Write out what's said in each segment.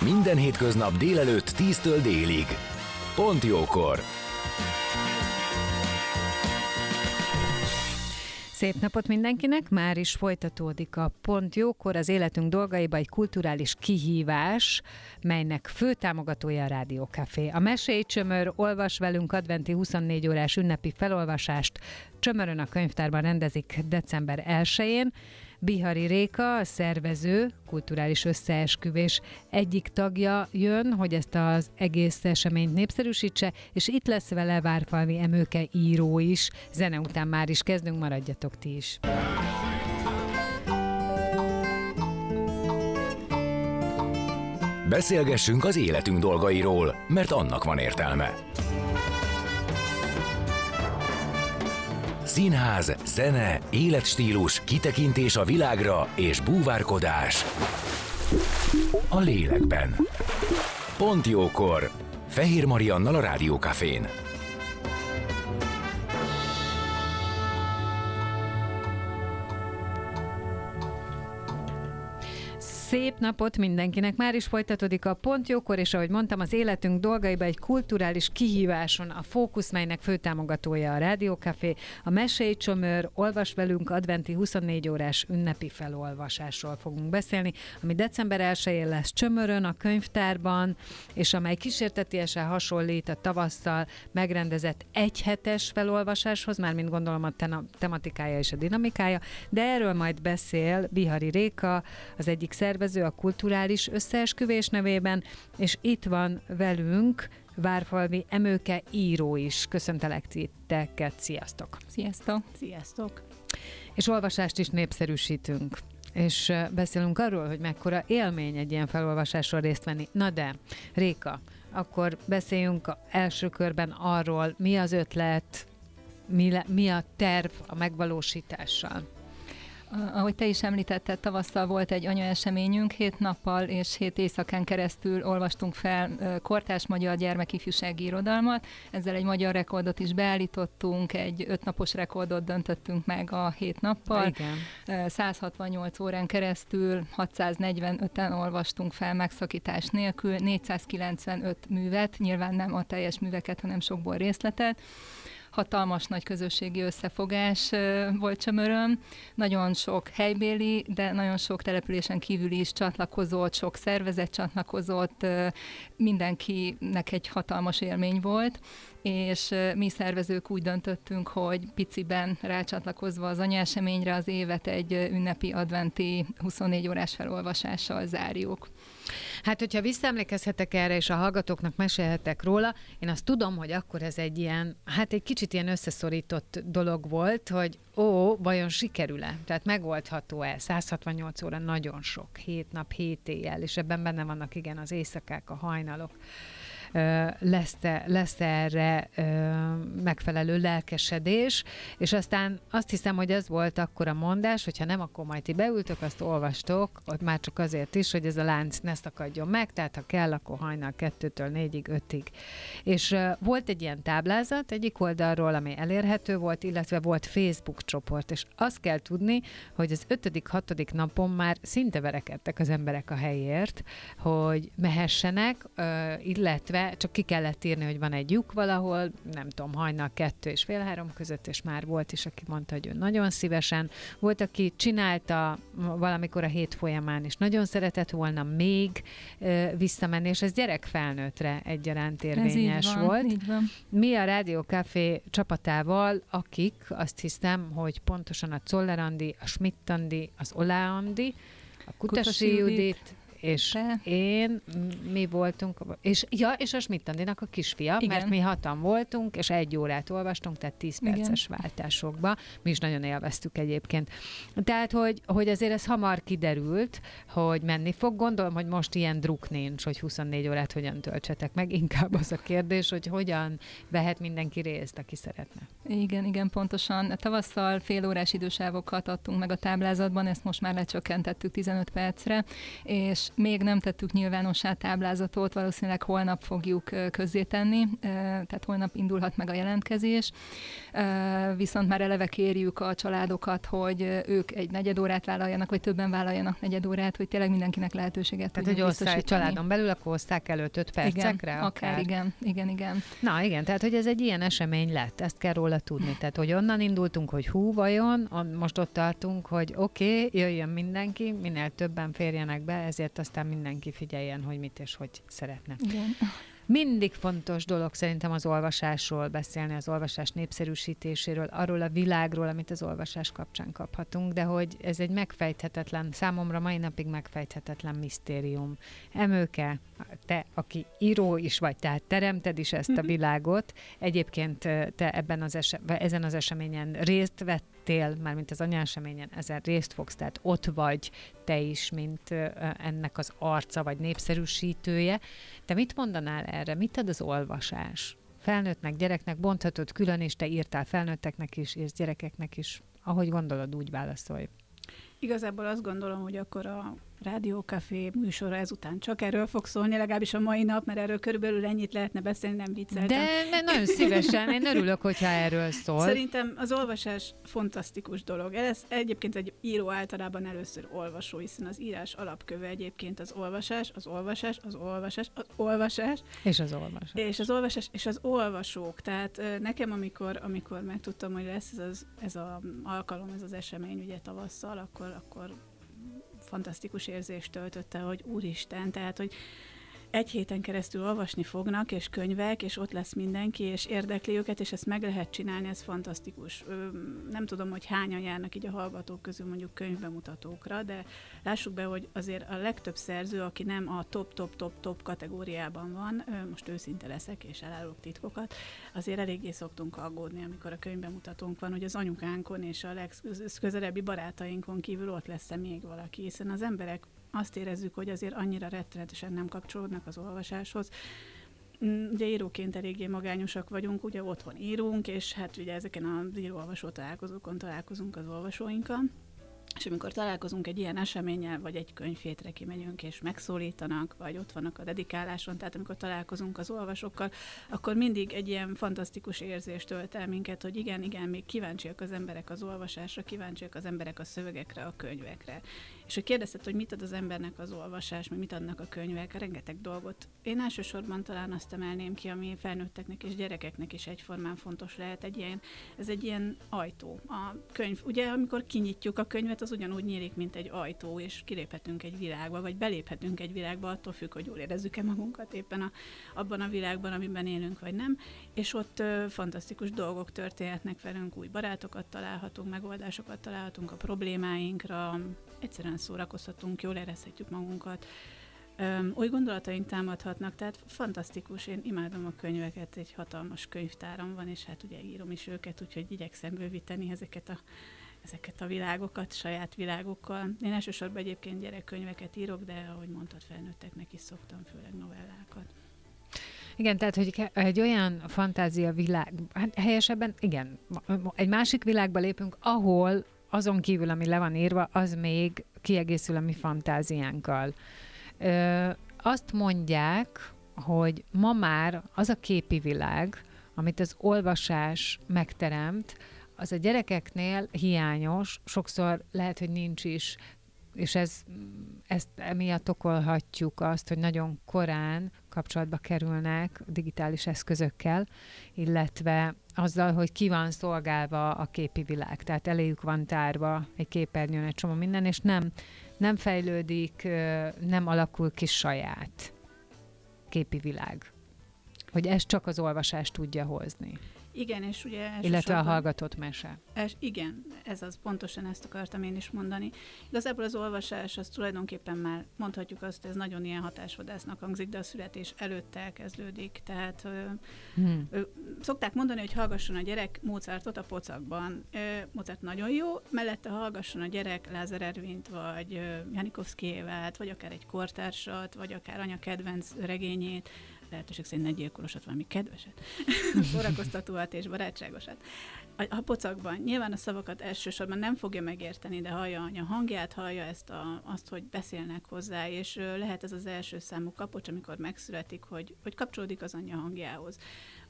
Minden hétköznap délelőtt 10-től délig. Pont jókor! Szép napot mindenkinek! Már is folytatódik a Pont Jókor, az életünk dolgaiba egy kulturális kihívás, melynek fő támogatója a Rádiókafé. A Mesélj Csömör olvas velünk adventi 24 órás ünnepi felolvasást Csömörön a könyvtárban rendezik december 1-én. Bihari Réka, a szervező, kulturális összeesküvés egyik tagja jön, hogy ezt az egész eseményt népszerűsítse, és itt lesz vele Várfalvi Emőke író is. Zene után már is kezdünk, maradjatok ti is. Beszélgessünk az életünk dolgairól, mert annak van értelme. Színház, zene, életstílus, kitekintés a világra és búvárkodás. A lélekben. Pont jókor. Fehér Mariannal a Rádiókafén. Szép napot mindenkinek! Már is folytatódik a Pont Jókor, és ahogy mondtam, az életünk dolgaiba egy kulturális kihíváson a fókusz, melynek főtámogatója a Rádiókafé, a Mesélj Csomőr, olvas velünk adventi 24 órás ünnepi felolvasásról fogunk beszélni, ami december 1-én lesz Csömörön, a könyvtárban, és amely kísértetiesen hasonlít a tavasszal megrendezett egyhetes felolvasáshoz, már mint gondolom a tematikája és a dinamikája, de erről majd beszél Bihari Réka, az egyik szervező a kulturális összeesküvés nevében, és itt van velünk Várfalvi Emőke író is. Köszöntelek titeket, sziasztok! Sziasztok! Sziasztok! És olvasást is népszerűsítünk és beszélünk arról, hogy mekkora élmény egy ilyen felolvasásról részt venni. Na de, Réka, akkor beszéljünk első körben arról, mi az ötlet, mi, le, mi a terv a megvalósítással. Ahogy te is említetted, tavasszal volt egy anyaeseményünk, hét nappal és hét éjszakán keresztül olvastunk fel kortás magyar gyermekifjúsági irodalmat. Ezzel egy magyar rekordot is beállítottunk, egy ötnapos rekordot döntöttünk meg a hét nappal. Igen. 168 órán keresztül 645-en olvastunk fel megszakítás nélkül, 495 művet, nyilván nem a teljes műveket, hanem sokból részletet hatalmas nagy közösségi összefogás volt Csömöröm. Nagyon sok helybéli, de nagyon sok településen kívül is csatlakozott, sok szervezet csatlakozott, mindenkinek egy hatalmas élmény volt, és mi szervezők úgy döntöttünk, hogy piciben rácsatlakozva az anyaeseményre az évet egy ünnepi adventi 24 órás felolvasással zárjuk. Hát, hogyha visszaemlékezhetek erre, és a hallgatóknak mesélhetek róla, én azt tudom, hogy akkor ez egy ilyen, hát egy kicsit ilyen összeszorított dolog volt, hogy ó, vajon sikerül-e? Tehát megoldható-e? 168 óra nagyon sok, 7 nap, 7 éjjel, és ebben benne vannak igen az éjszakák, a hajnalok lesz-e, lesz erre megfelelő lelkesedés, és aztán azt hiszem, hogy ez volt akkor a mondás, hogyha nem, akkor majd ti beültök, azt olvastok, ott már csak azért is, hogy ez a lánc ne szakadjon meg, tehát ha kell, akkor hajnal kettőtől négyig, ötig. És volt egy ilyen táblázat egyik oldalról, ami elérhető volt, illetve volt Facebook csoport, és azt kell tudni, hogy az ötödik, hatodik napon már szinte verekedtek az emberek a helyért, hogy mehessenek, illetve csak ki kellett írni, hogy van egy lyuk valahol, nem tudom, hajnal kettő és fél három között, és már volt is, aki mondta, hogy ő nagyon szívesen. Volt, aki csinálta valamikor a hét folyamán, és nagyon szeretett volna még ö, visszamenni, és ez gyerek felnőttre egyaránt érvényes ez így van, volt. Így van. Mi a Rádió Café csapatával, akik azt hiszem, hogy pontosan a Czollerandi, a Schmidt-Andi, az Olá Andi, a Kutasi, Kutasi Judit, Judit és Te? én, mi voltunk, és ja, és a Smittandinak a kisfia, Igen. mert mi hatan voltunk, és egy órát olvastunk, tehát 10 Igen. perces váltásokba. Mi is nagyon élveztük egyébként. Tehát, hogy, hogy azért ez hamar kiderült, hogy menni fog. Gondolom, hogy most ilyen druk nincs, hogy 24 órát hogyan töltsetek meg. Inkább az a kérdés, hogy hogyan vehet mindenki részt, aki szeretne. Igen, igen, pontosan. Tavasszal fél órás idősávokat adtunk meg a táblázatban, ezt most már lecsökkentettük 15 percre, és még nem tettük nyilvánossá táblázatot, valószínűleg holnap fogjuk közzétenni, tehát holnap indulhat meg a jelentkezés, viszont már eleve kérjük a családokat, hogy ők egy negyed órát vállaljanak, vagy többen vállaljanak negyed órát, hogy tényleg mindenkinek lehetőséget Tehát, hogy osztály családon belül, akkor oszták előtt 5 percekre? Igen, akár, igen, igen, igen. Na igen, tehát hogy ez egy ilyen esemény lett, ezt kell róla tudni. Tehát, hogy onnan indultunk, hogy hú, vajon, on- most ott tartunk, hogy oké, okay, jöjjön mindenki, minél többen férjenek be, ezért aztán mindenki figyeljen, hogy mit és hogy szeretne. igen. Mindig fontos dolog szerintem az olvasásról beszélni, az olvasás népszerűsítéséről, arról a világról, amit az olvasás kapcsán kaphatunk, de hogy ez egy megfejthetetlen, számomra mai napig megfejthetetlen misztérium. Emőke, te, aki író is vagy, tehát teremted is ezt a világot, egyébként te ebben az ese- vagy ezen az eseményen részt vettél, mármint az anyaeseményen, ezen részt fogsz, tehát ott vagy te is, mint ennek az arca, vagy népszerűsítője. Te mit mondanál erre? Mit ad az olvasás? Felnőttnek, gyereknek bonthatod külön, és te írtál felnőtteknek is, és gyerekeknek is. Ahogy gondolod, úgy válaszolj. Igazából azt gondolom, hogy akkor a Rádiókafé műsora ezután csak erről fog szólni, legalábbis a mai nap, mert erről körülbelül ennyit lehetne beszélni, nem vicceltem. De, nagyon szívesen, én örülök, hogyha erről szól. Szerintem az olvasás fantasztikus dolog. Ez egyébként egy író általában először olvasó, hiszen az írás alapköve egyébként az olvasás, az olvasás, az olvasás, az olvasás, És az olvasás. és az olvasás, és az olvasók. Tehát nekem, amikor, amikor megtudtam, hogy lesz ez az ez a alkalom, ez az esemény ugye tavasszal, akkor, akkor fantasztikus érzést töltötte, hogy úristen, tehát, hogy egy héten keresztül olvasni fognak, és könyvek, és ott lesz mindenki, és érdekli őket, és ezt meg lehet csinálni, ez fantasztikus. Nem tudom, hogy hányan járnak így a hallgatók közül mondjuk könyvbemutatókra, de lássuk be, hogy azért a legtöbb szerző, aki nem a top-top-top-top kategóriában van, most őszinte leszek, és elárulok titkokat, azért eléggé szoktunk aggódni, amikor a könyvbemutatónk van, hogy az anyukánkon és a legközelebbi barátainkon kívül ott lesz-e még valaki, hiszen az emberek azt érezzük, hogy azért annyira rettenetesen nem kapcsolódnak az olvasáshoz. Mm, Ugye íróként eléggé magányosak vagyunk, ugye otthon írunk, és hát ugye ezeken az író-olvasó találkozókon találkozunk az olvasóinkkal. És amikor találkozunk egy ilyen eseménnyel, vagy egy könyvhétre kimegyünk, és megszólítanak, vagy ott vannak a dedikáláson, tehát amikor találkozunk az olvasókkal, akkor mindig egy ilyen fantasztikus érzés tölt el minket, hogy igen, igen, még kíváncsiak az emberek az olvasásra, kíváncsiak az emberek a szövegekre, a könyvekre. És hogy kérdezted, hogy mit ad az embernek az olvasás, meg mit adnak a könyvek, rengeteg dolgot. Én elsősorban talán azt emelném ki, ami felnőtteknek és gyerekeknek is egyformán fontos lehet. Egy ilyen, ez egy ilyen ajtó. A könyv, ugye amikor kinyitjuk a könyvet, az ugyanúgy nyílik, mint egy ajtó, és kiléphetünk egy világba, vagy beléphetünk egy világba, attól függ, hogy jól érezzük-e magunkat éppen a, abban a világban, amiben élünk, vagy nem. És ott ö, fantasztikus dolgok történhetnek velünk, új barátokat találhatunk, megoldásokat találhatunk a problémáinkra, egyszerűen szórakozhatunk, jól érezhetjük magunkat. Öm, új gondolataink támadhatnak, tehát fantasztikus, én imádom a könyveket, egy hatalmas könyvtáram van, és hát ugye írom is őket, úgyhogy igyekszem bővíteni ezeket a, ezeket a világokat, saját világokkal. Én elsősorban egyébként gyerekkönyveket írok, de ahogy mondtad, felnőtteknek is szoktam, főleg novellákat. Igen, tehát, hogy egy olyan fantázia világ, hát helyesebben, igen, egy másik világba lépünk, ahol azon kívül, ami le van írva, az még kiegészül a mi fantáziánkkal. Ö, azt mondják, hogy ma már az a képi világ, amit az olvasás megteremt, az a gyerekeknél hiányos, sokszor lehet, hogy nincs is, és ez, ezt emiatt okolhatjuk azt, hogy nagyon korán kapcsolatba kerülnek digitális eszközökkel, illetve azzal, hogy ki van szolgálva a képi világ. Tehát eléjük van tárva egy képernyőn egy csomó minden, és nem, nem fejlődik, nem alakul ki saját képi világ. Hogy ez csak az olvasás tudja hozni. Igen, és ugye Illetve a hallgatott mese. Es, igen, ez az, pontosan ezt akartam én is mondani. Igazából az olvasás, az tulajdonképpen már mondhatjuk azt, ez nagyon ilyen hatásvadásznak hangzik, de a születés előtt elkezdődik. Tehát ö, Hmm. ö, szokták mondani, hogy hallgasson a gyerek Mozartot a pocakban. Ö, Mozart nagyon jó, mellette hallgasson a gyerek Lázár Ervint, vagy Janikovszki Évát, vagy akár egy kortársat, vagy akár anya kedvenc regényét, lehetőség szerint ne gyilkolosat, valami kedveset, szórakoztatóat és barátságosat. A, a pocakban nyilván a szavakat elsősorban nem fogja megérteni, de hallja anya hangját, hallja ezt a, azt, hogy beszélnek hozzá, és lehet ez az első számú kapocs, amikor megszületik, hogy, hogy kapcsolódik az anyja hangjához.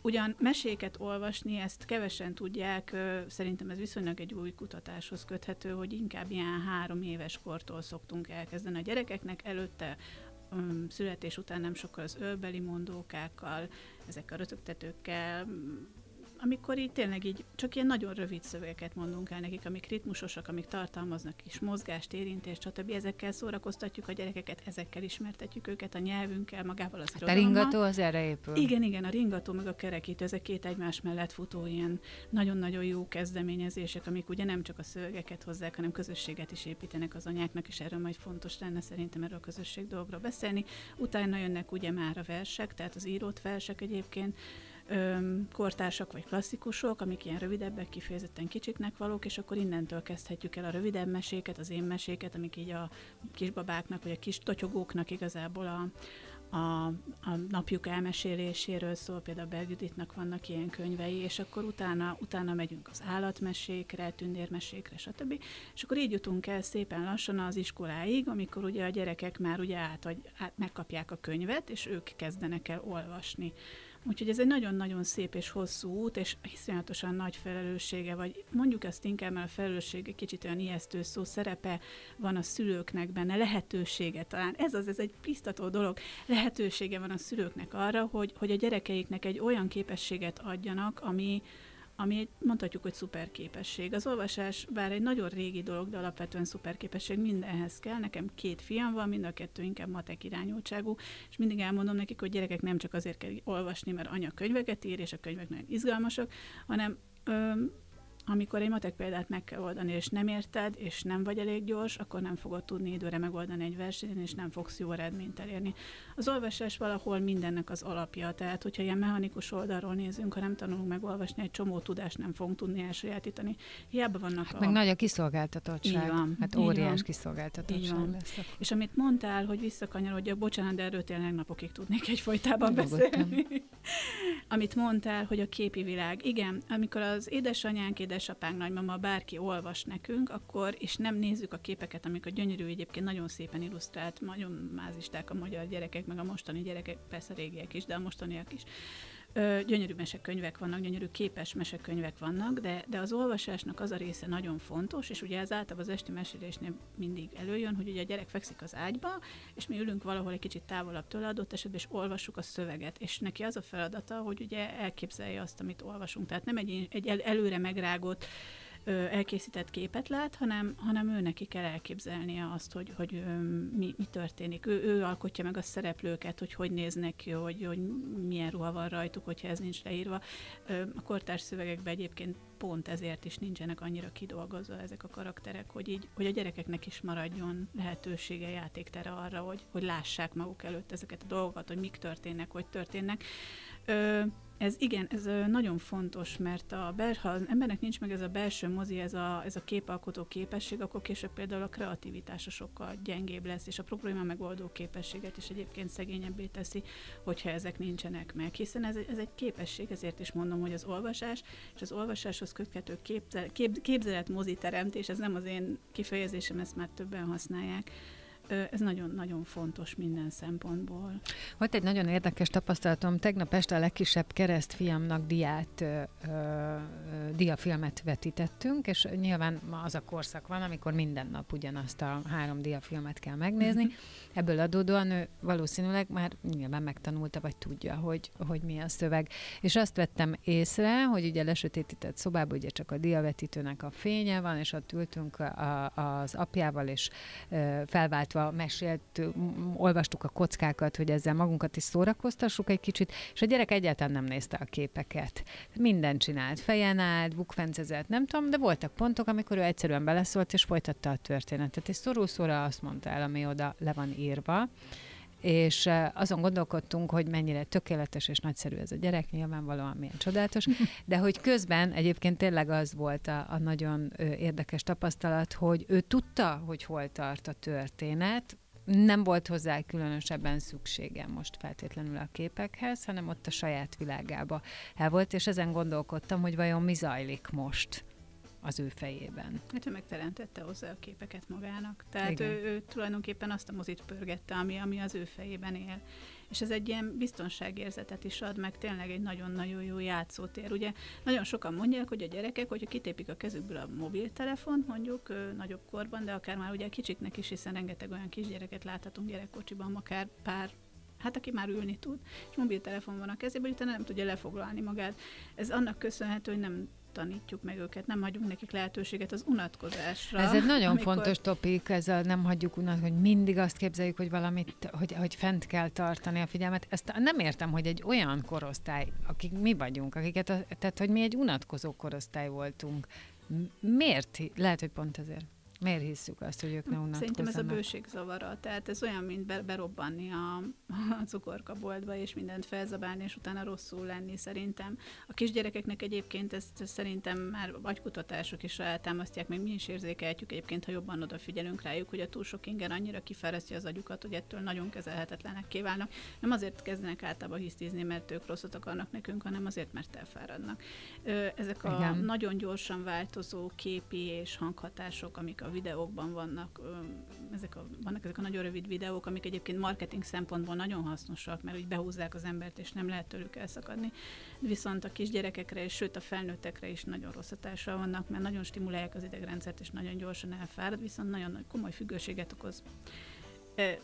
Ugyan meséket olvasni, ezt kevesen tudják, szerintem ez viszonylag egy új kutatáshoz köthető, hogy inkább ilyen három éves kortól szoktunk elkezdeni a gyerekeknek, előtte születés után nem sokkal az ölbeli mondókákkal, ezekkel a rötögtetőkkel, amikor így tényleg így csak ilyen nagyon rövid szövegeket mondunk el nekik, amik ritmusosak, amik tartalmaznak is mozgást, érintést, stb. Ezekkel szórakoztatjuk a gyerekeket, ezekkel ismertetjük őket a nyelvünkkel, magával az A irodalommal. ringató az erre épül. Igen, igen, a ringató meg a kerekítő, ezek két egymás mellett futó ilyen nagyon-nagyon jó kezdeményezések, amik ugye nem csak a szövegeket hozzák, hanem közösséget is építenek az anyáknak, és erről majd fontos lenne szerintem erről a közösség dolgokról beszélni. Utána jönnek ugye már a versek, tehát az írott versek egyébként, kortársak vagy klasszikusok, amik ilyen rövidebbek, kifejezetten kicsiknek valók, és akkor innentől kezdhetjük el a rövidebb meséket, az én meséket, amik így a kisbabáknak vagy a kis totyogóknak igazából a, a, a napjuk elmeséléséről szól, például Bergüditnak vannak ilyen könyvei, és akkor utána, utána megyünk az állatmesékre, tündérmesékre, stb. És akkor így jutunk el szépen lassan az iskoláig, amikor ugye a gyerekek már ugye át, át megkapják a könyvet, és ők kezdenek el olvasni. Úgyhogy ez egy nagyon-nagyon szép és hosszú út, és iszonyatosan nagy felelőssége, vagy mondjuk ezt inkább, mert a felelősség egy kicsit olyan ijesztő szó, szerepe van a szülőknek benne, lehetősége talán. Ez az, ez egy biztató dolog. Lehetősége van a szülőknek arra, hogy, hogy a gyerekeiknek egy olyan képességet adjanak, ami, ami egy, mondhatjuk, hogy szuperképesség. Az olvasás bár egy nagyon régi dolog, de alapvetően szuperképesség mindenhez kell. Nekem két fiam van, mind a kettő inkább matek irányultságú, és mindig elmondom nekik, hogy gyerekek nem csak azért kell olvasni, mert anya könyveket ír, és a könyvek nagyon izgalmasak, hanem amikor egy matek példát meg kell oldani, és nem érted, és nem vagy elég gyors, akkor nem fogod tudni időre megoldani egy versenyt, és nem fogsz jó eredményt elérni. Az olvasás valahol mindennek az alapja, tehát hogyha ilyen mechanikus oldalról nézünk, ha nem tanulunk megolvasni, egy csomó tudást nem fogunk tudni elsajátítani. Hiába vannak Hát a... meg nagy a kiszolgáltatottság. Így van, hát óriás van. kiszolgáltatottság van. lesz. akkor. És amit mondtál, hogy visszakanyarodjak, bocsánat, de erről tényleg napokig tudnék egyfolytában Nyugodtan. beszélni. amit mondtál, hogy a képi világ. Igen, amikor az édesanyánk, édesapánk, nagymama, bárki olvas nekünk, akkor, és nem nézzük a képeket, amik a gyönyörű, egyébként nagyon szépen illusztrált, nagyon mázisták a magyar gyerekek, meg a mostani gyerekek, persze régiek is, de a mostaniak is. Ö, gyönyörű mesekönyvek vannak, gyönyörű képes mesekönyvek vannak, de, de az olvasásnak az a része nagyon fontos, és ugye ez általában az esti mesélésnél mindig előjön, hogy ugye a gyerek fekszik az ágyba, és mi ülünk valahol egy kicsit távolabb tőle adott esetben, és olvassuk a szöveget. És neki az a feladata, hogy ugye elképzelje azt, amit olvasunk. Tehát nem egy, egy el, előre megrágott elkészített képet lát, hanem, hanem ő neki kell elképzelnie azt, hogy, hogy mi, mi történik. Ő, ő alkotja meg a szereplőket, hogy hogy néznek ki, hogy, hogy milyen ruha van rajtuk, hogyha ez nincs leírva. A kortárs szövegekben egyébként pont ezért is nincsenek annyira kidolgozva ezek a karakterek, hogy így, hogy a gyerekeknek is maradjon lehetősége, játéktere arra, hogy, hogy lássák maguk előtt ezeket a dolgokat, hogy mik történnek, hogy történnek. Ö, ez igen, ez nagyon fontos, mert a bel, ha az embernek nincs meg ez a belső mozi, ez a, ez a képalkotó képesség, akkor később például a kreativitása sokkal gyengébb lesz, és a probléma megoldó képességet is egyébként szegényebbé teszi, hogyha ezek nincsenek meg. Hiszen ez, ez egy képesség, ezért is mondom, hogy az olvasás, és az olvasáshoz köthető képzel, kép, képzelet mozi teremtés, ez nem az én kifejezésem, ezt már többen használják, ez nagyon-nagyon fontos minden szempontból. Volt egy nagyon érdekes tapasztalatom. Tegnap este a legkisebb keresztfiamnak diát, ö, ö, diafilmet vetítettünk, és nyilván ma az a korszak van, amikor minden nap ugyanazt a három diafilmet kell megnézni. Mhm. Ebből adódóan ő valószínűleg már nyilván megtanulta, vagy tudja, hogy, hogy mi a szöveg. És azt vettem észre, hogy ugye lesötétített szobában ugye csak a diavetítőnek a fénye van, és ott ültünk a, az apjával, és ö, felváltva játszva mesélt, olvastuk a kockákat, hogy ezzel magunkat is szórakoztassuk egy kicsit, és a gyerek egyáltalán nem nézte a képeket. Minden csinált, fejen állt, bukfencezett, nem tudom, de voltak pontok, amikor ő egyszerűen beleszólt, és folytatta a történetet. És szorú-szóra azt mondta el, ami oda le van írva és azon gondolkodtunk, hogy mennyire tökéletes és nagyszerű ez a gyerek, nyilvánvalóan milyen csodálatos, de hogy közben egyébként tényleg az volt a, a nagyon érdekes tapasztalat, hogy ő tudta, hogy hol tart a történet, nem volt hozzá különösebben szüksége most feltétlenül a képekhez, hanem ott a saját világába el volt, és ezen gondolkodtam, hogy vajon mi zajlik most az ő fejében. Hát ő megteremtette hozzá a képeket magának. Tehát ő, ő tulajdonképpen azt a mozit pörgette, ami, ami az ő fejében él. És ez egy ilyen biztonságérzetet is ad, meg tényleg egy nagyon-nagyon jó játszótér. Ugye nagyon sokan mondják, hogy a gyerekek, hogyha kitépik a kezükből a mobiltelefont, mondjuk ö, nagyobb korban, de akár már ugye kicsiknek is, hiszen rengeteg olyan kisgyereket láthatunk gyerekkocsiban, akár pár hát aki már ülni tud, és mobiltelefon van a kezében, utána nem tudja lefoglalni magát. Ez annak köszönhető, hogy nem tanítjuk meg őket, nem hagyunk nekik lehetőséget az unatkozásra. Ez egy nagyon amikor... fontos topik, ez a nem hagyjuk unat, hogy mindig azt képzeljük, hogy valamit, hogy, hogy fent kell tartani a figyelmet. Ezt nem értem, hogy egy olyan korosztály, akik mi vagyunk, akiket, tehát hogy mi egy unatkozó korosztály voltunk. Miért? Lehet, hogy pont ezért. Miért hiszük azt, hogy ők ne unatkozzanak? Szerintem ez a bőség zavara. Tehát ez olyan, mint be, berobbanni a, a cukorkaboltba, és mindent felzabálni, és utána rosszul lenni szerintem. A kisgyerekeknek egyébként ezt, szerintem már agykutatások is eltámasztják, meg mi is érzékelhetjük egyébként, ha jobban odafigyelünk rájuk, hogy a túl sok inger annyira kifárasztja az agyukat, hogy ettől nagyon kezelhetetlenek kiválnak. Nem azért kezdenek általában hisztizni, mert ők rosszat akarnak nekünk, hanem azért, mert elfáradnak. Ezek a Igen. nagyon gyorsan változó képi és hanghatások, amik a videókban vannak, ezek a, vannak ezek a nagyon rövid videók, amik egyébként marketing szempontból nagyon hasznosak, mert úgy behúzzák az embert, és nem lehet tőlük elszakadni. Viszont a kisgyerekekre, és sőt a felnőttekre is nagyon rossz hatással vannak, mert nagyon stimulálják az idegrendszert, és nagyon gyorsan elfárad, viszont nagyon nagy komoly függőséget okoz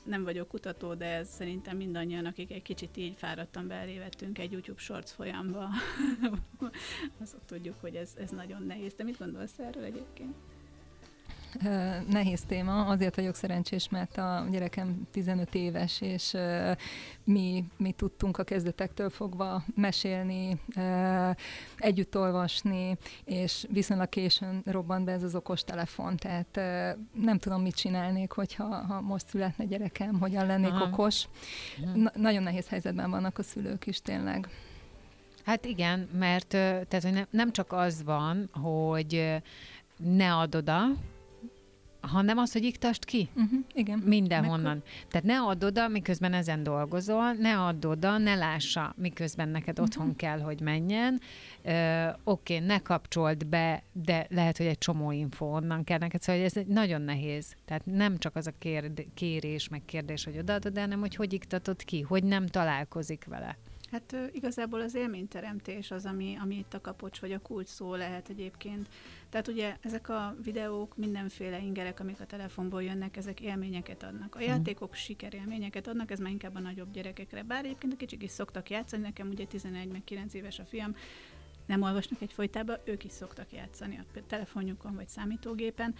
nem vagyok kutató, de ez szerintem mindannyian, akik egy kicsit így fáradtan belévettünk egy YouTube Shorts folyamba, azok tudjuk, hogy ez, ez nagyon nehéz. Te mit gondolsz erről egyébként? Nehéz téma, azért vagyok szerencsés, mert a gyerekem 15 éves, és mi, mi tudtunk a kezdetektől fogva mesélni, együtt olvasni, és viszonylag későn robbant be ez az okos telefon, tehát nem tudom, mit csinálnék, hogyha ha most születne gyerekem, hogyan lennék Aha. okos. Na, nagyon nehéz helyzetben vannak a szülők is tényleg. Hát igen, mert tehát, hogy nem csak az van, hogy ne add oda, hanem az, hogy iktast ki. Uh-huh, igen. Mindenhonnan. Meg... Tehát ne add oda, miközben ezen dolgozol, ne add oda, ne lássa, miközben neked uh-huh. otthon kell, hogy menjen. Ö, oké, ne kapcsold be, de lehet, hogy egy csomó info onnan kell neked. Szóval ez nagyon nehéz. Tehát nem csak az a kérd- kérés, meg kérdés, hogy odaadod, hanem hogy hogy iktatod ki, hogy nem találkozik vele. Hát igazából az élményteremtés az, ami, ami itt a kapocs vagy a kulcs szó lehet egyébként. Tehát ugye ezek a videók, mindenféle ingerek, amik a telefonból jönnek, ezek élményeket adnak. A mhm. játékok sikerélményeket adnak, ez már inkább a nagyobb gyerekekre. Bár egyébként a kicsik is szoktak játszani, nekem ugye 11 meg 9 éves a fiam, nem olvasnak egy folytában, ők is szoktak játszani a telefonjukon vagy számítógépen.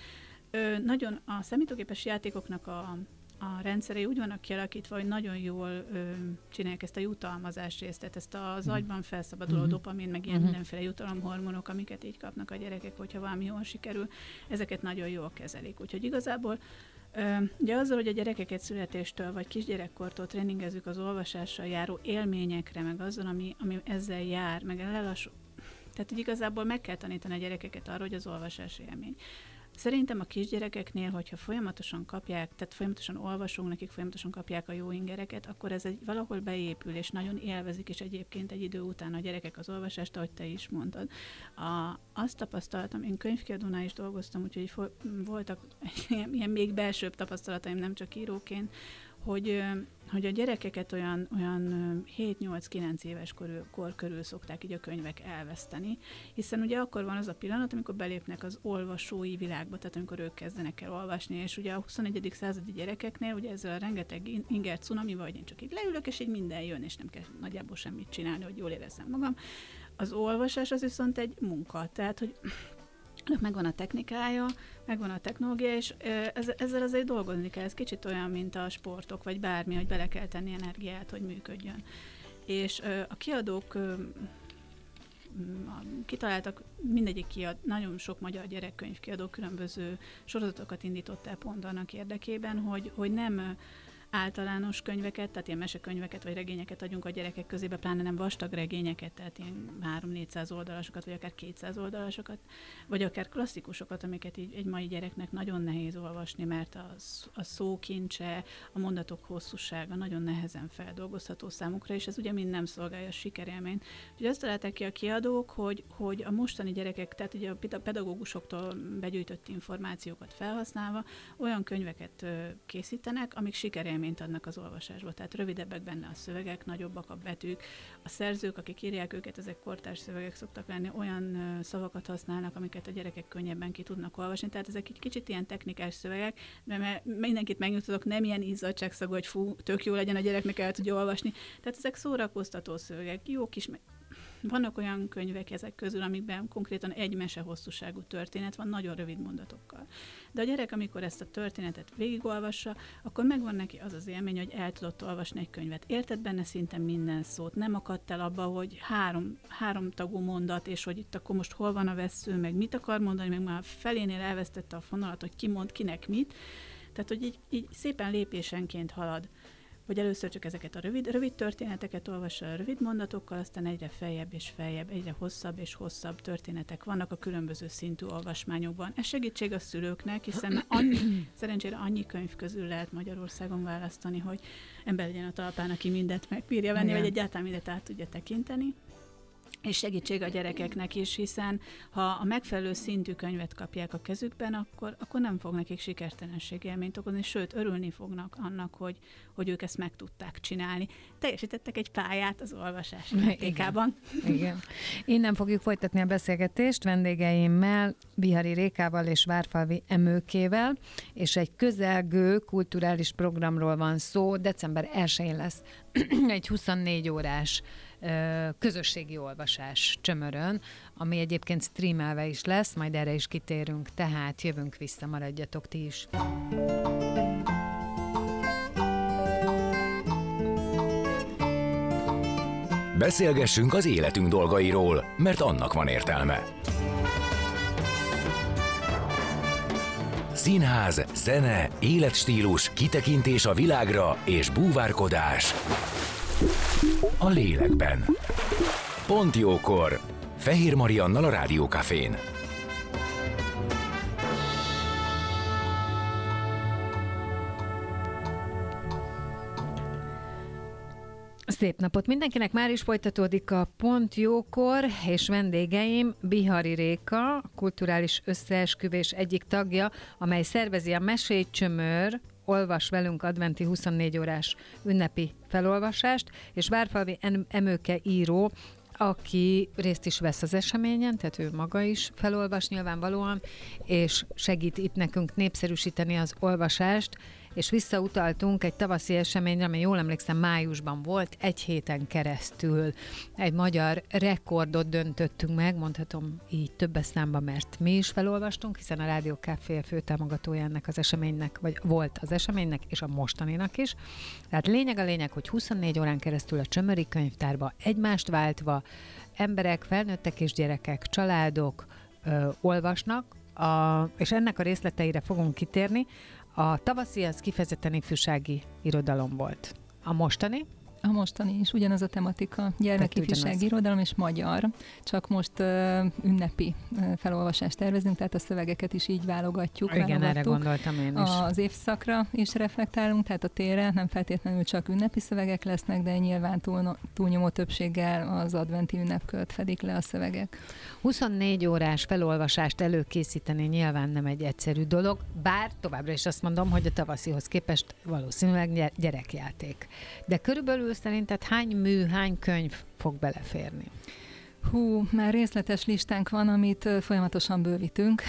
Ö, nagyon a számítógépes játékoknak a a rendszerei úgy vannak kialakítva, hogy nagyon jól ö, csinálják ezt a jutalmazás részt, tehát ezt az mm. agyban felszabaduló mm-hmm. dopamin, meg ilyen mm-hmm. mindenféle jutalomhormonok, amiket így kapnak a gyerekek, hogyha valami jól sikerül, ezeket nagyon jól kezelik. Úgyhogy igazából Ö, ugye azzal, hogy a gyerekeket születéstől vagy kisgyerekkortól tréningezzük az olvasással járó élményekre, meg azzal, ami, ami ezzel jár, meg lelassul. Tehát hogy igazából meg kell tanítani a gyerekeket arra, hogy az olvasás élmény. Szerintem a kisgyerekeknél, hogyha folyamatosan kapják, tehát folyamatosan olvasunk nekik, folyamatosan kapják a jó ingereket, akkor ez egy valahol beépül, és nagyon élvezik, és egyébként egy idő után a gyerekek az olvasást, ahogy te is mondtad. A, azt tapasztaltam, én könyvkiadónál is dolgoztam, úgyhogy fo- voltak ilyen, még belsőbb tapasztalataim, nem csak íróként, hogy hogy a gyerekeket olyan, olyan 7-8-9 éves kor, kor körül szokták így a könyvek elveszteni, hiszen ugye akkor van az a pillanat, amikor belépnek az olvasói világba, tehát amikor ők kezdenek el olvasni, és ugye a 21. századi gyerekeknél ugye ez a rengeteg inger cunami, vagy én csak így leülök, és így minden jön, és nem kell nagyjából semmit csinálni, hogy jól érezzem magam. Az olvasás az viszont egy munka, tehát hogy megvan a technikája, megvan a technológia, és ezzel azért dolgozni kell. Ez kicsit olyan, mint a sportok, vagy bármi, hogy bele kell tenni energiát, hogy működjön. És a kiadók kitaláltak, mindegyik kiad, nagyon sok magyar gyerekkönyvkiadó különböző sorozatokat indított el pont annak érdekében, hogy, hogy nem általános könyveket, tehát ilyen mesekönyveket vagy regényeket adjunk a gyerekek közébe, pláne nem vastag regényeket, tehát ilyen 3-400 oldalasokat, vagy akár 200 oldalasokat, vagy akár klasszikusokat, amiket így egy mai gyereknek nagyon nehéz olvasni, mert a, a szókincse, a mondatok hosszúsága nagyon nehezen feldolgozható számukra, és ez ugye mind nem szolgálja a sikerélményt. Úgyhogy azt találták ki a kiadók, hogy, hogy a mostani gyerekek, tehát ugye a pedagógusoktól begyűjtött információkat felhasználva olyan könyveket készítenek, amik sikerélményt élményt adnak az olvasásba. Tehát rövidebbek benne a szövegek, nagyobbak a betűk. A szerzők, akik írják őket, ezek kortárs szövegek szoktak lenni, olyan szavakat használnak, amiket a gyerekek könnyebben ki tudnak olvasni. Tehát ezek egy kicsit ilyen technikás szövegek, de mindenkit megnyugtatok, nem ilyen izzadságszagú, hogy fú, tök jó legyen a gyereknek el tudja olvasni. Tehát ezek szórakoztató szövegek, jó kis vannak olyan könyvek ezek közül, amikben konkrétan egy mese hosszúságú történet van, nagyon rövid mondatokkal. De a gyerek, amikor ezt a történetet végigolvassa, akkor megvan neki az az élmény, hogy el tudott olvasni egy könyvet. Érted benne szinte minden szót, nem akadt el abba, hogy három, három tagú mondat, és hogy itt akkor most hol van a vesző, meg mit akar mondani, meg már felénél elvesztette a fonalat, hogy ki mond kinek mit. Tehát, hogy így, így szépen lépésenként halad hogy először csak ezeket a rövid, rövid történeteket olvassa a rövid mondatokkal, aztán egyre feljebb és feljebb, egyre hosszabb és hosszabb történetek vannak a különböző szintű olvasmányokban. Ez segítség a szülőknek, hiszen annyi, szerencsére annyi könyv közül lehet Magyarországon választani, hogy ember legyen a talpán, aki mindet megbírja venni, Igen. vagy egyáltalán mindet át tudja tekinteni és segítség a gyerekeknek is, hiszen ha a megfelelő szintű könyvet kapják a kezükben, akkor, akkor nem fog nekik sikertelenség élményt okozni, sőt, örülni fognak annak, hogy, hogy ők ezt meg tudták csinálni. Teljesítettek egy pályát az olvasás játékában. Igen. Igen. Innen fogjuk folytatni a beszélgetést vendégeimmel, Bihari Rékával és Várfalvi Emőkével, és egy közelgő kulturális programról van szó. December 1-én lesz egy 24 órás közösségi olvasás csömörön, ami egyébként streamelve is lesz, majd erre is kitérünk, tehát jövünk vissza, maradjatok ti is. Beszélgessünk az életünk dolgairól, mert annak van értelme. Színház, zene, életstílus, kitekintés a világra és búvárkodás a lélekben. Pont jókor. Fehér Mariannal a Rádiókafén. Szép napot mindenkinek, már is folytatódik a Pont Jókor, és vendégeim Bihari Réka, kulturális összeesküvés egyik tagja, amely szervezi a Mesélycsömör olvas velünk adventi 24 órás ünnepi felolvasást, és Várfalvi Emőke író, aki részt is vesz az eseményen, tehát ő maga is felolvas nyilvánvalóan, és segít itt nekünk népszerűsíteni az olvasást, és visszautaltunk egy tavaszi eseményre, ami jól emlékszem májusban volt, egy héten keresztül egy magyar rekordot döntöttünk meg, mondhatom így többes számban, mert mi is felolvastunk, hiszen a Rádió Café főtámogatója ennek az eseménynek, vagy volt az eseménynek, és a mostaninak is. Tehát lényeg a lényeg, hogy 24 órán keresztül a Csömöri könyvtárba egymást váltva emberek, felnőttek és gyerekek, családok ö, olvasnak, a, és ennek a részleteire fogunk kitérni. A tavaszi az kifejezetten ifjúsági irodalom volt. A mostani? A mostani is ugyanaz a tematika, gyermekifjúsági irodalom és magyar, csak most uh, ünnepi uh, felolvasást tervezünk, tehát a szövegeket is így válogatjuk. Igen, erre gondoltam én is. Az évszakra is reflektálunk, tehát a térre nem feltétlenül csak ünnepi szövegek lesznek, de nyilván túl, túlnyomó többséggel az adventi ünnepkölt fedik le a szövegek. 24 órás felolvasást előkészíteni nyilván nem egy egyszerű dolog, bár továbbra is azt mondom, hogy a tavaszihoz képest valószínűleg gyerekjáték. De körülbelül szerinted hány mű, hány könyv fog beleférni? Hú, már részletes listánk van, amit folyamatosan bővítünk.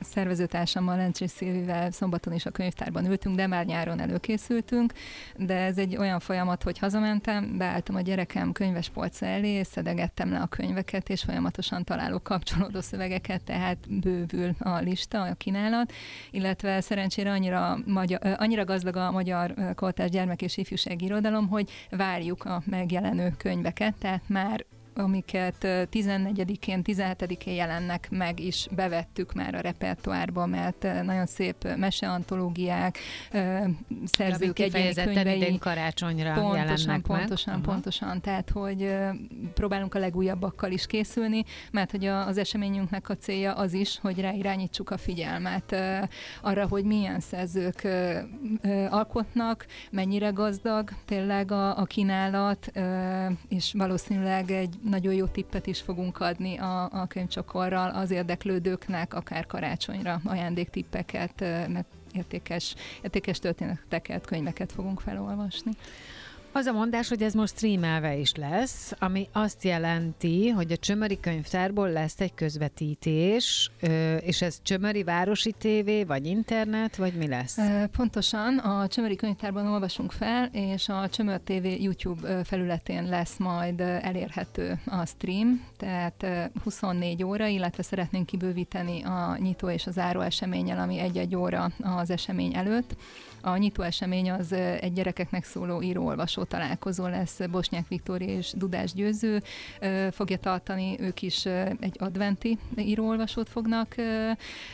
Szervezőtársammal, Lencsés Szilvivel szombaton is a könyvtárban ültünk, de már nyáron előkészültünk, de ez egy olyan folyamat, hogy hazamentem, beálltam a gyerekem könyvespolca elé, szedegettem le a könyveket, és folyamatosan találok kapcsolódó szövegeket, tehát bővül a lista, a kínálat, illetve szerencsére annyira, magyar, annyira gazdag a magyar koltás gyermek és ifjúsági irodalom, hogy várjuk a megjelenő könyveket, tehát már amiket 14-én, 17-én jelennek meg, is bevettük már a repertoárba, mert nagyon szép meseantológiák, szerzők egyéni könyvei. karácsonyra pontosan, jelennek Pontosan, meg. pontosan. Tehát, hogy próbálunk a legújabbakkal is készülni, mert hogy az eseményünknek a célja az is, hogy ráirányítsuk a figyelmet arra, hogy milyen szerzők alkotnak, mennyire gazdag tényleg a, a kínálat, és valószínűleg egy nagyon jó tippet is fogunk adni a, a könyvcsokorral az érdeklődőknek, akár karácsonyra ajándéktippeket, meg értékes, értékes történeteket, könyveket fogunk felolvasni. Az a mondás, hogy ez most streamelve is lesz, ami azt jelenti, hogy a Csömöri könyvtárból lesz egy közvetítés, és ez Csömöri Városi TV, vagy internet, vagy mi lesz? Pontosan, a Csömöri könyvtárban olvasunk fel, és a Csömör TV YouTube felületén lesz majd elérhető a stream, tehát 24 óra, illetve szeretnénk kibővíteni a nyitó és a záró eseményel, ami egy-egy óra az esemény előtt. A nyitó esemény az egy gyerekeknek szóló író-olvasó találkozó lesz. Bosnyák Viktória és Dudás Győző fogja tartani, ők is egy adventi író-olvasót fognak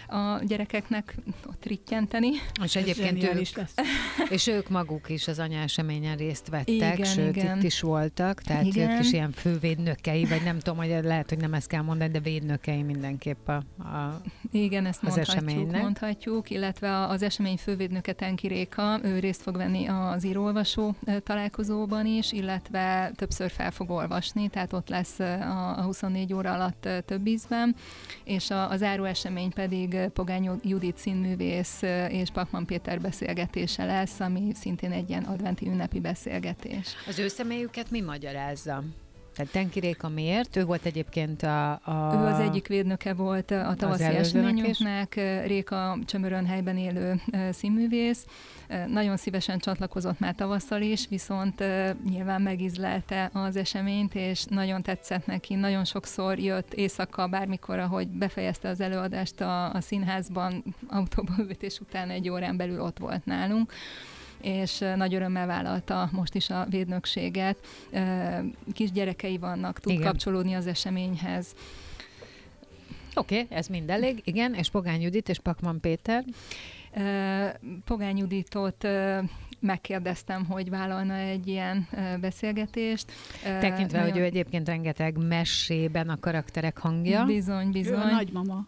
a gyerekeknek ott rittyenteni. És egyébként ők, is lesz. és ők maguk is az eseményen részt vettek, igen, sőt igen. itt is voltak, tehát igen. ők is ilyen fővédnökei, vagy nem tudom, hogy lehet, hogy nem ezt kell mondani, de védnökei mindenképp a, a Igen, ezt az mondhatjuk, eseménynek. mondhatjuk, illetve az esemény fővédnöke Tenki Réka, ő részt fog venni az írólvasó találkozóban is, illetve többször fel fog olvasni, tehát ott lesz a, 24 óra alatt több ízben, és a, az áró esemény pedig Pogány Judit színművész és Pakman Péter beszélgetése lesz, ami szintén egy ilyen adventi ünnepi beszélgetés. Az ő személyüket mi magyarázza? Tehát Tenki Réka miért? Ő volt egyébként a, a... Ő az egyik védnöke volt a tavaszi eseményünknek, Réka Csömörön helyben élő színművész. Nagyon szívesen csatlakozott már tavasszal is, viszont nyilván megizlelte az eseményt, és nagyon tetszett neki. Nagyon sokszor jött éjszaka, bármikor, ahogy befejezte az előadást a, a színházban, autóba után egy órán belül ott volt nálunk és nagy örömmel vállalta most is a védnökséget. Kisgyerekei vannak, tud Igen. kapcsolódni az eseményhez. Oké, okay, ez mind elég, igen, és Pogány Judit és Pakman Péter. Pogány Juditot megkérdeztem, hogy vállalna egy ilyen beszélgetést. Tekintve, Nagyon... hogy ő egyébként rengeteg mesében a karakterek hangja. Bizony, bizony. Ő a nagymama.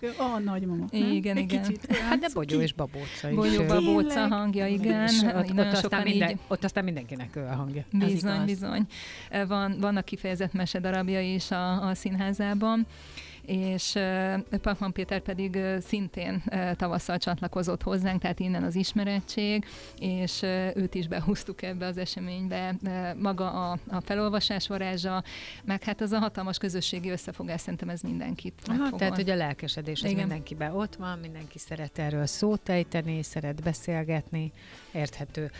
ő a nagymama. Igen, egy igen. Kicsit, hát de Bogyó és Babóca is. Bogyó, Babóca hangja, igen. És ott, ott, aztán minden, így... ott aztán mindenkinek ő a hangja. Bizony, bizony. Van, vannak kifejezett mesedarabja is a, a színházában és Pakman Péter pedig szintén tavasszal csatlakozott hozzánk, tehát innen az ismerettség, és őt is behúztuk ebbe az eseménybe. Maga a, a felolvasás varázsa, meg hát az a hatalmas közösségi összefogás, szerintem ez mindenkit Aha, Tehát, hogy a lelkesedés az mindenkiben ott van, mindenki szeret erről szót ejteni, szeret beszélgetni, érthető.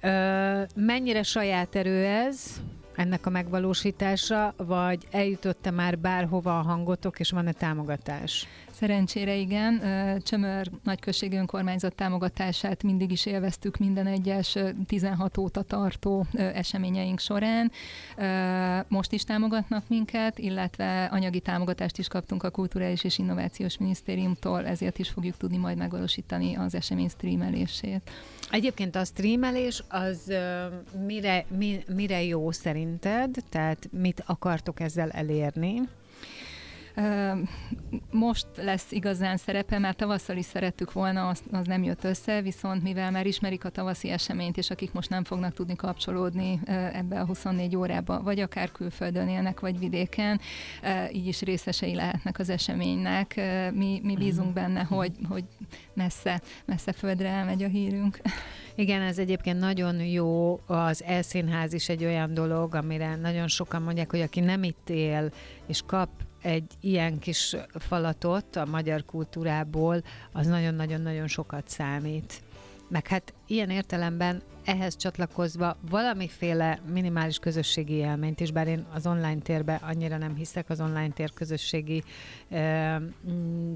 Ö, mennyire saját erő ez? Ennek a megvalósítása, vagy eljutott-e már bárhova a hangotok, és van-e támogatás? Szerencsére igen. Csömör nagyközségi önkormányzat támogatását mindig is élveztük minden egyes 16 óta tartó eseményeink során. Most is támogatnak minket, illetve anyagi támogatást is kaptunk a Kulturális és Innovációs Minisztériumtól, ezért is fogjuk tudni majd megvalósítani az esemény streamelését. Egyébként a streamelés az mire, mire jó szerinted? Tehát mit akartok ezzel elérni? Most lesz igazán szerepe, már tavasszal is szerettük volna, az, az nem jött össze, viszont mivel már ismerik a tavaszi eseményt, és akik most nem fognak tudni kapcsolódni ebbe a 24 órába, vagy akár külföldön élnek, vagy vidéken, így is részesei lehetnek az eseménynek. Mi, mi bízunk mhm. benne, hogy, hogy messze, messze földre elmegy a hírünk. Igen, ez egyébként nagyon jó, az elszínház is egy olyan dolog, amire nagyon sokan mondják, hogy aki nem itt él, és kap egy ilyen kis falatot a magyar kultúrából, az nagyon-nagyon-nagyon sokat számít. Meg hát ilyen értelemben ehhez csatlakozva valamiféle minimális közösségi élményt is, bár én az online térbe annyira nem hiszek az online tér közösségi ö,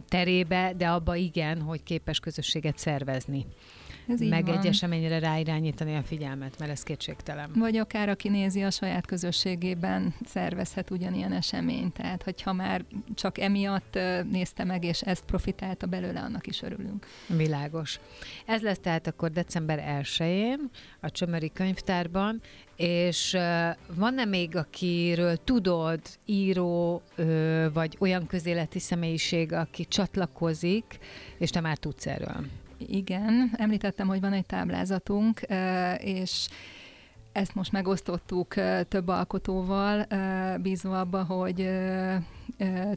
terébe, de abba igen, hogy képes közösséget szervezni. Ez meg van. egy eseményre ráirányítani a figyelmet, mert ez kétségtelen. Vagy akár aki nézi a saját közösségében, szervezhet ugyanilyen eseményt. Tehát, hogyha már csak emiatt nézte meg, és ezt profitálta belőle, annak is örülünk. Világos. Ez lesz tehát akkor december 1-én a Csömöri könyvtárban, és van-e még, akiről tudod, író, vagy olyan közéleti személyiség, aki csatlakozik, és te már tudsz erről? Igen, említettem, hogy van egy táblázatunk, és ezt most megosztottuk több alkotóval, bízva abba, hogy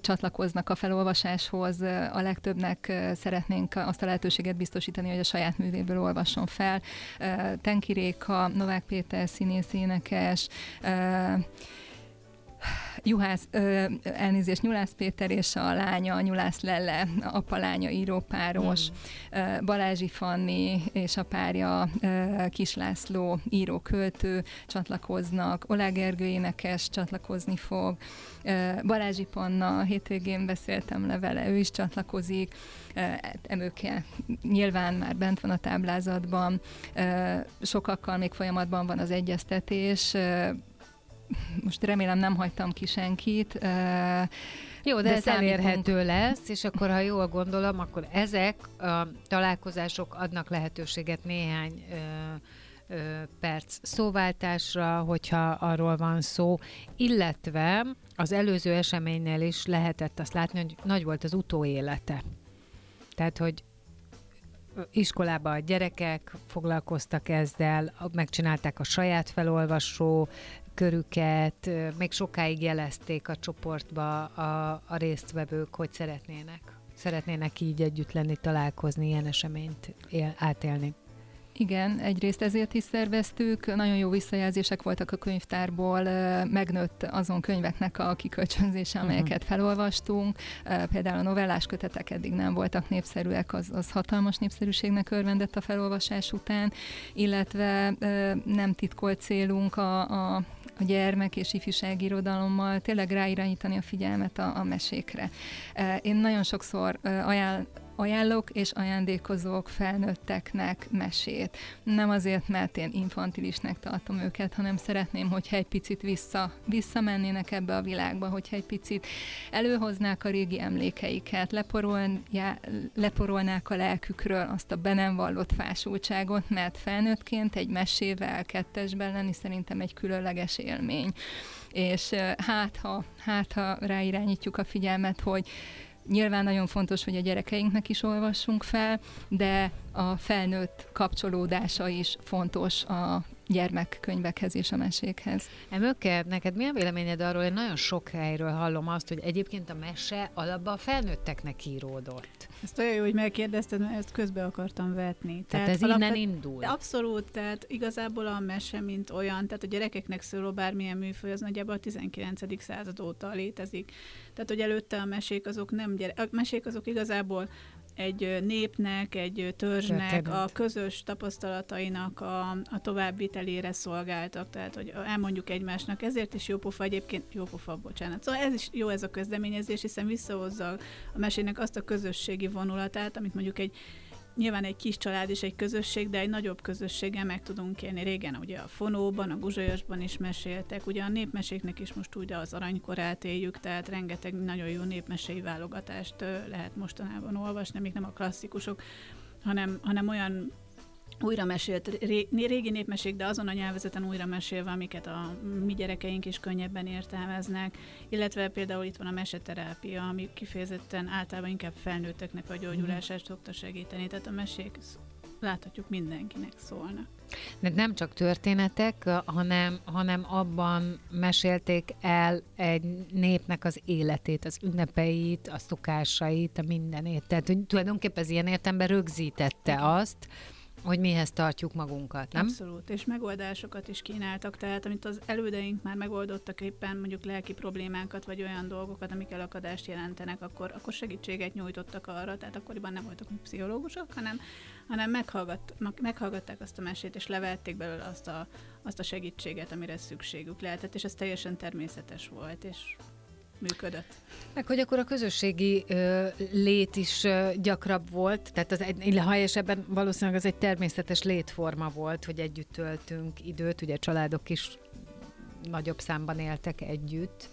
csatlakoznak a felolvasáshoz. A legtöbbnek szeretnénk azt a lehetőséget biztosítani, hogy a saját művéből olvasson fel. Tenki Réka, Novák Péter színész énekes, Juhász, ö, elnézést, Nyulász Péter és a lánya, Nyulász Lelle, apa lánya írópáros, mm. Balázsi Fanni és a párja Kis László író-költő csatlakoznak, Olá Gergő énekes csatlakozni fog, Balázsi Panna, hétvégén beszéltem le vele, ő is csatlakozik, emőke nyilván már bent van a táblázatban, sokakkal még folyamatban van az egyeztetés, most remélem nem hagytam ki senkit. Jó, de, de ez elérhető lesz, és akkor, ha jól gondolom, akkor ezek a találkozások adnak lehetőséget néhány ö, ö, perc szóváltásra, hogyha arról van szó, illetve az előző eseménynél is lehetett azt látni, hogy nagy volt az utóélete. Tehát, hogy iskolában a gyerekek foglalkoztak ezzel, megcsinálták a saját felolvasó körüket, még sokáig jelezték a csoportba a, a résztvevők, hogy szeretnének. Szeretnének így együtt lenni, találkozni, ilyen eseményt él, átélni. Igen, egyrészt ezért is szerveztük, nagyon jó visszajelzések voltak a könyvtárból, megnőtt azon könyveknek a kikölcsönzése, mhm. amelyeket felolvastunk. Például a novellás kötetek eddig nem voltak népszerűek, az, az hatalmas népszerűségnek örvendett a felolvasás után, illetve nem titkolt célunk a, a a gyermek és ifjúsági irodalommal tényleg ráirányítani a figyelmet a, a mesékre. Én nagyon sokszor ajánl, ajánlok és ajándékozok felnőtteknek mesét. Nem azért, mert én infantilisnek tartom őket, hanem szeretném, hogyha egy picit vissza, visszamennének ebbe a világba, hogyha egy picit előhoznák a régi emlékeiket, leporolná, leporolnák a lelkükről azt a be nem vallott fásultságot, mert felnőttként egy mesével kettesben lenni szerintem egy különleges élmény. És hát ha, hát ha ráirányítjuk a figyelmet, hogy Nyilván nagyon fontos, hogy a gyerekeinknek is olvassunk fel, de a felnőtt kapcsolódása is fontos a gyermekkönyvekhez és a mesékhez. Emöke, neked mi a véleményed arról, hogy nagyon sok helyről hallom azt, hogy egyébként a mese alapban a felnőtteknek íródott. Ezt olyan jó, hogy megkérdezted, mert ezt közbe akartam vetni. Tehát, tehát ez alapvet... innen indul. Abszolút, tehát igazából a mese, mint olyan, tehát a gyerekeknek szóló bármilyen műfaj, az nagyjából a 19. század óta létezik. Tehát, hogy előtte a mesék azok nem gyere... A mesék azok igazából egy népnek, egy törzsnek a közös tapasztalatainak a, a továbbvitelére szolgáltak, tehát hogy elmondjuk egymásnak, ezért is jó pofa egyébként, jó pofa, bocsánat. Szóval ez is jó ez a kezdeményezés, hiszen visszahozza a mesének azt a közösségi vonulatát, amit mondjuk egy nyilván egy kis család és egy közösség, de egy nagyobb közösséggel meg tudunk élni. Régen ugye a Fonóban, a Guzsolyosban is meséltek, ugye a népmeséknek is most ugye az aranykorát éljük, tehát rengeteg nagyon jó népmesei válogatást lehet mostanában olvasni, még nem a klasszikusok, hanem, hanem olyan újra mesélt régi népmesék, de azon a nyelvezeten újra mesélve, amiket a mi gyerekeink is könnyebben értelmeznek, illetve például itt van a meseterápia, ami kifejezetten általában inkább felnőtteknek a gyógyulását szokta segíteni, tehát a mesék láthatjuk mindenkinek szólnak. De nem csak történetek, hanem, hanem abban mesélték el egy népnek az életét, az ünnepeit, a szokásait, a mindenét. Tehát hogy tulajdonképpen ez ilyen értemben rögzítette azt, hogy mihez tartjuk magunkat, nem? Abszolút, és megoldásokat is kínáltak, tehát amit az elődeink már megoldottak éppen mondjuk lelki problémákat, vagy olyan dolgokat, amik elakadást jelentenek, akkor, akkor segítséget nyújtottak arra, tehát akkoriban nem voltak pszichológusok, hanem, hanem meghallgat, meghallgatták azt a mesét, és levették belőle azt a, azt a segítséget, amire szükségük lehetett, és ez teljesen természetes volt, és működött. Meg hogy akkor a közösségi ö, lét is ö, gyakrabb volt, tehát az egy, ha ebben valószínűleg az egy természetes létforma volt, hogy együtt töltünk időt, ugye családok is nagyobb számban éltek együtt,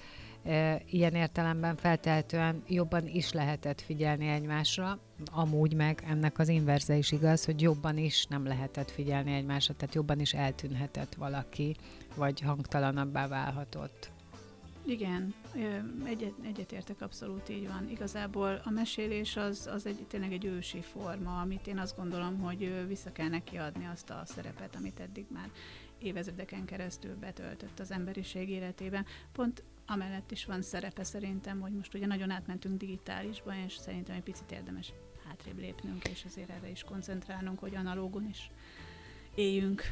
ilyen értelemben feltehetően jobban is lehetett figyelni egymásra, amúgy meg ennek az inverze is igaz, hogy jobban is nem lehetett figyelni egymásra, tehát jobban is eltűnhetett valaki, vagy hangtalanabbá válhatott. Igen, egyet, egyetértek, abszolút így van. Igazából a mesélés az, az egy, tényleg egy ősi forma, amit én azt gondolom, hogy vissza kell neki adni azt a szerepet, amit eddig már évezredeken keresztül betöltött az emberiség életében. Pont amellett is van szerepe szerintem, hogy most ugye nagyon átmentünk digitálisba, és szerintem egy picit érdemes hátrébb lépnünk, és azért erre is koncentrálnunk, hogy analógon is éljünk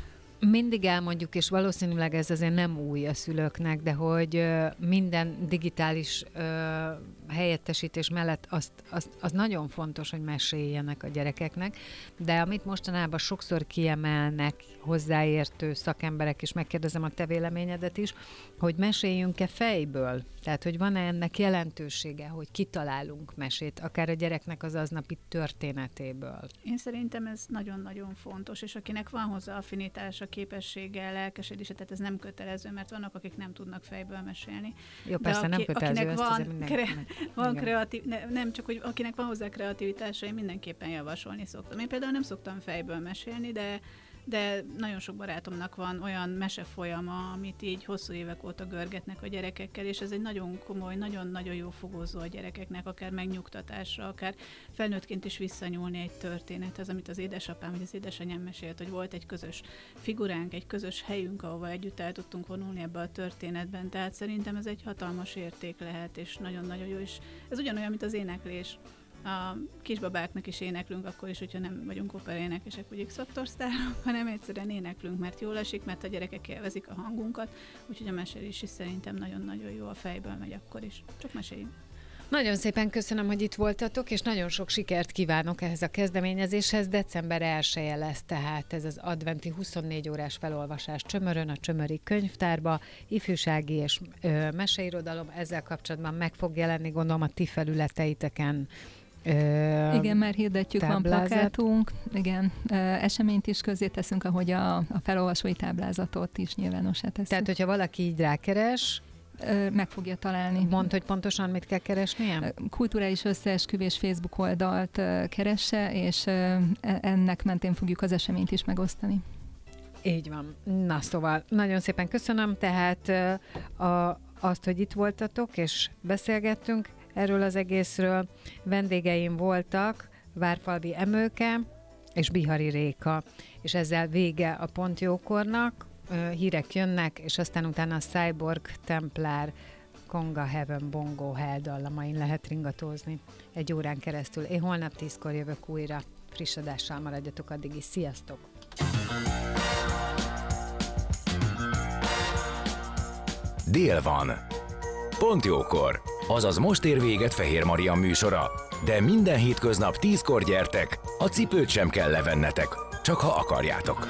mindig elmondjuk, és valószínűleg ez azért nem új a szülőknek, de hogy minden digitális helyettesítés mellett azt, azt, az nagyon fontos, hogy meséljenek a gyerekeknek, de amit mostanában sokszor kiemelnek hozzáértő szakemberek, és megkérdezem a te véleményedet is, hogy meséljünk-e fejből? Tehát, hogy van-e ennek jelentősége, hogy kitalálunk mesét, akár a gyereknek az aznapi történetéből? Én szerintem ez nagyon-nagyon fontos, és akinek van hozzá affinitása, képessége, lelkesedése, tehát ez nem kötelező, mert vannak, akik nem tudnak fejből mesélni. Jó, persze aki, nem kötelező, akinek van, kre- van kreatív, ne, nem csak, hogy akinek van hozzá kreativitása, én mindenképpen javasolni szoktam. Én például nem szoktam fejből mesélni, de de nagyon sok barátomnak van olyan mesefolyama, amit így hosszú évek óta görgetnek a gyerekekkel, és ez egy nagyon komoly, nagyon-nagyon jó fogózó a gyerekeknek, akár megnyugtatásra, akár felnőttként is visszanyúlni egy történethez, amit az édesapám vagy az édesanyám mesélt, hogy volt egy közös figuránk, egy közös helyünk, ahova együtt el tudtunk vonulni ebbe a történetben. Tehát szerintem ez egy hatalmas érték lehet, és nagyon-nagyon jó, és ez ugyanolyan, mint az éneklés a kisbabáknak is éneklünk, akkor is, hogyha nem vagyunk operénekesek, vagy x hanem egyszerűen éneklünk, mert jól esik, mert a gyerekek élvezik a hangunkat, úgyhogy a mesélés is szerintem nagyon-nagyon jó a fejből megy akkor is. Csak meséljünk. Nagyon szépen köszönöm, hogy itt voltatok, és nagyon sok sikert kívánok ehhez a kezdeményezéshez. December 1 lesz tehát ez az adventi 24 órás felolvasás Csömörön, a Csömöri könyvtárba, ifjúsági és ö, meseirodalom. Ezzel kapcsolatban meg fog jelenni, gondolom, a ti felületeiteken igen, mert hirdetjük, táblázat. van plakátunk, igen, eseményt is közé teszünk, ahogy a, a felolvasói táblázatot is nyilvánosá teszünk. Tehát, hogyha valaki így rákeres, meg fogja találni. Mondd, hogy pontosan mit kell keresnie? Kulturális összeesküvés Facebook oldalt keresse, és e, ennek mentén fogjuk az eseményt is megosztani. Így van. Na szóval, nagyon szépen köszönöm, tehát a, azt, hogy itt voltatok, és beszélgettünk erről az egészről. Vendégeim voltak Várfalvi Emőke és Bihari Réka, és ezzel vége a Pontjókornak, hírek jönnek, és aztán utána a Cyborg Templár Konga Heaven Bongo Hell dallamain lehet ringatózni egy órán keresztül. Én holnap tízkor jövök újra. Friss adással maradjatok addig is. Sziasztok! Dél van. Pont jókor. Azaz most ér véget Fehér Maria műsora. De minden hétköznap tízkor gyertek, a cipőt sem kell levennetek, csak ha akarjátok.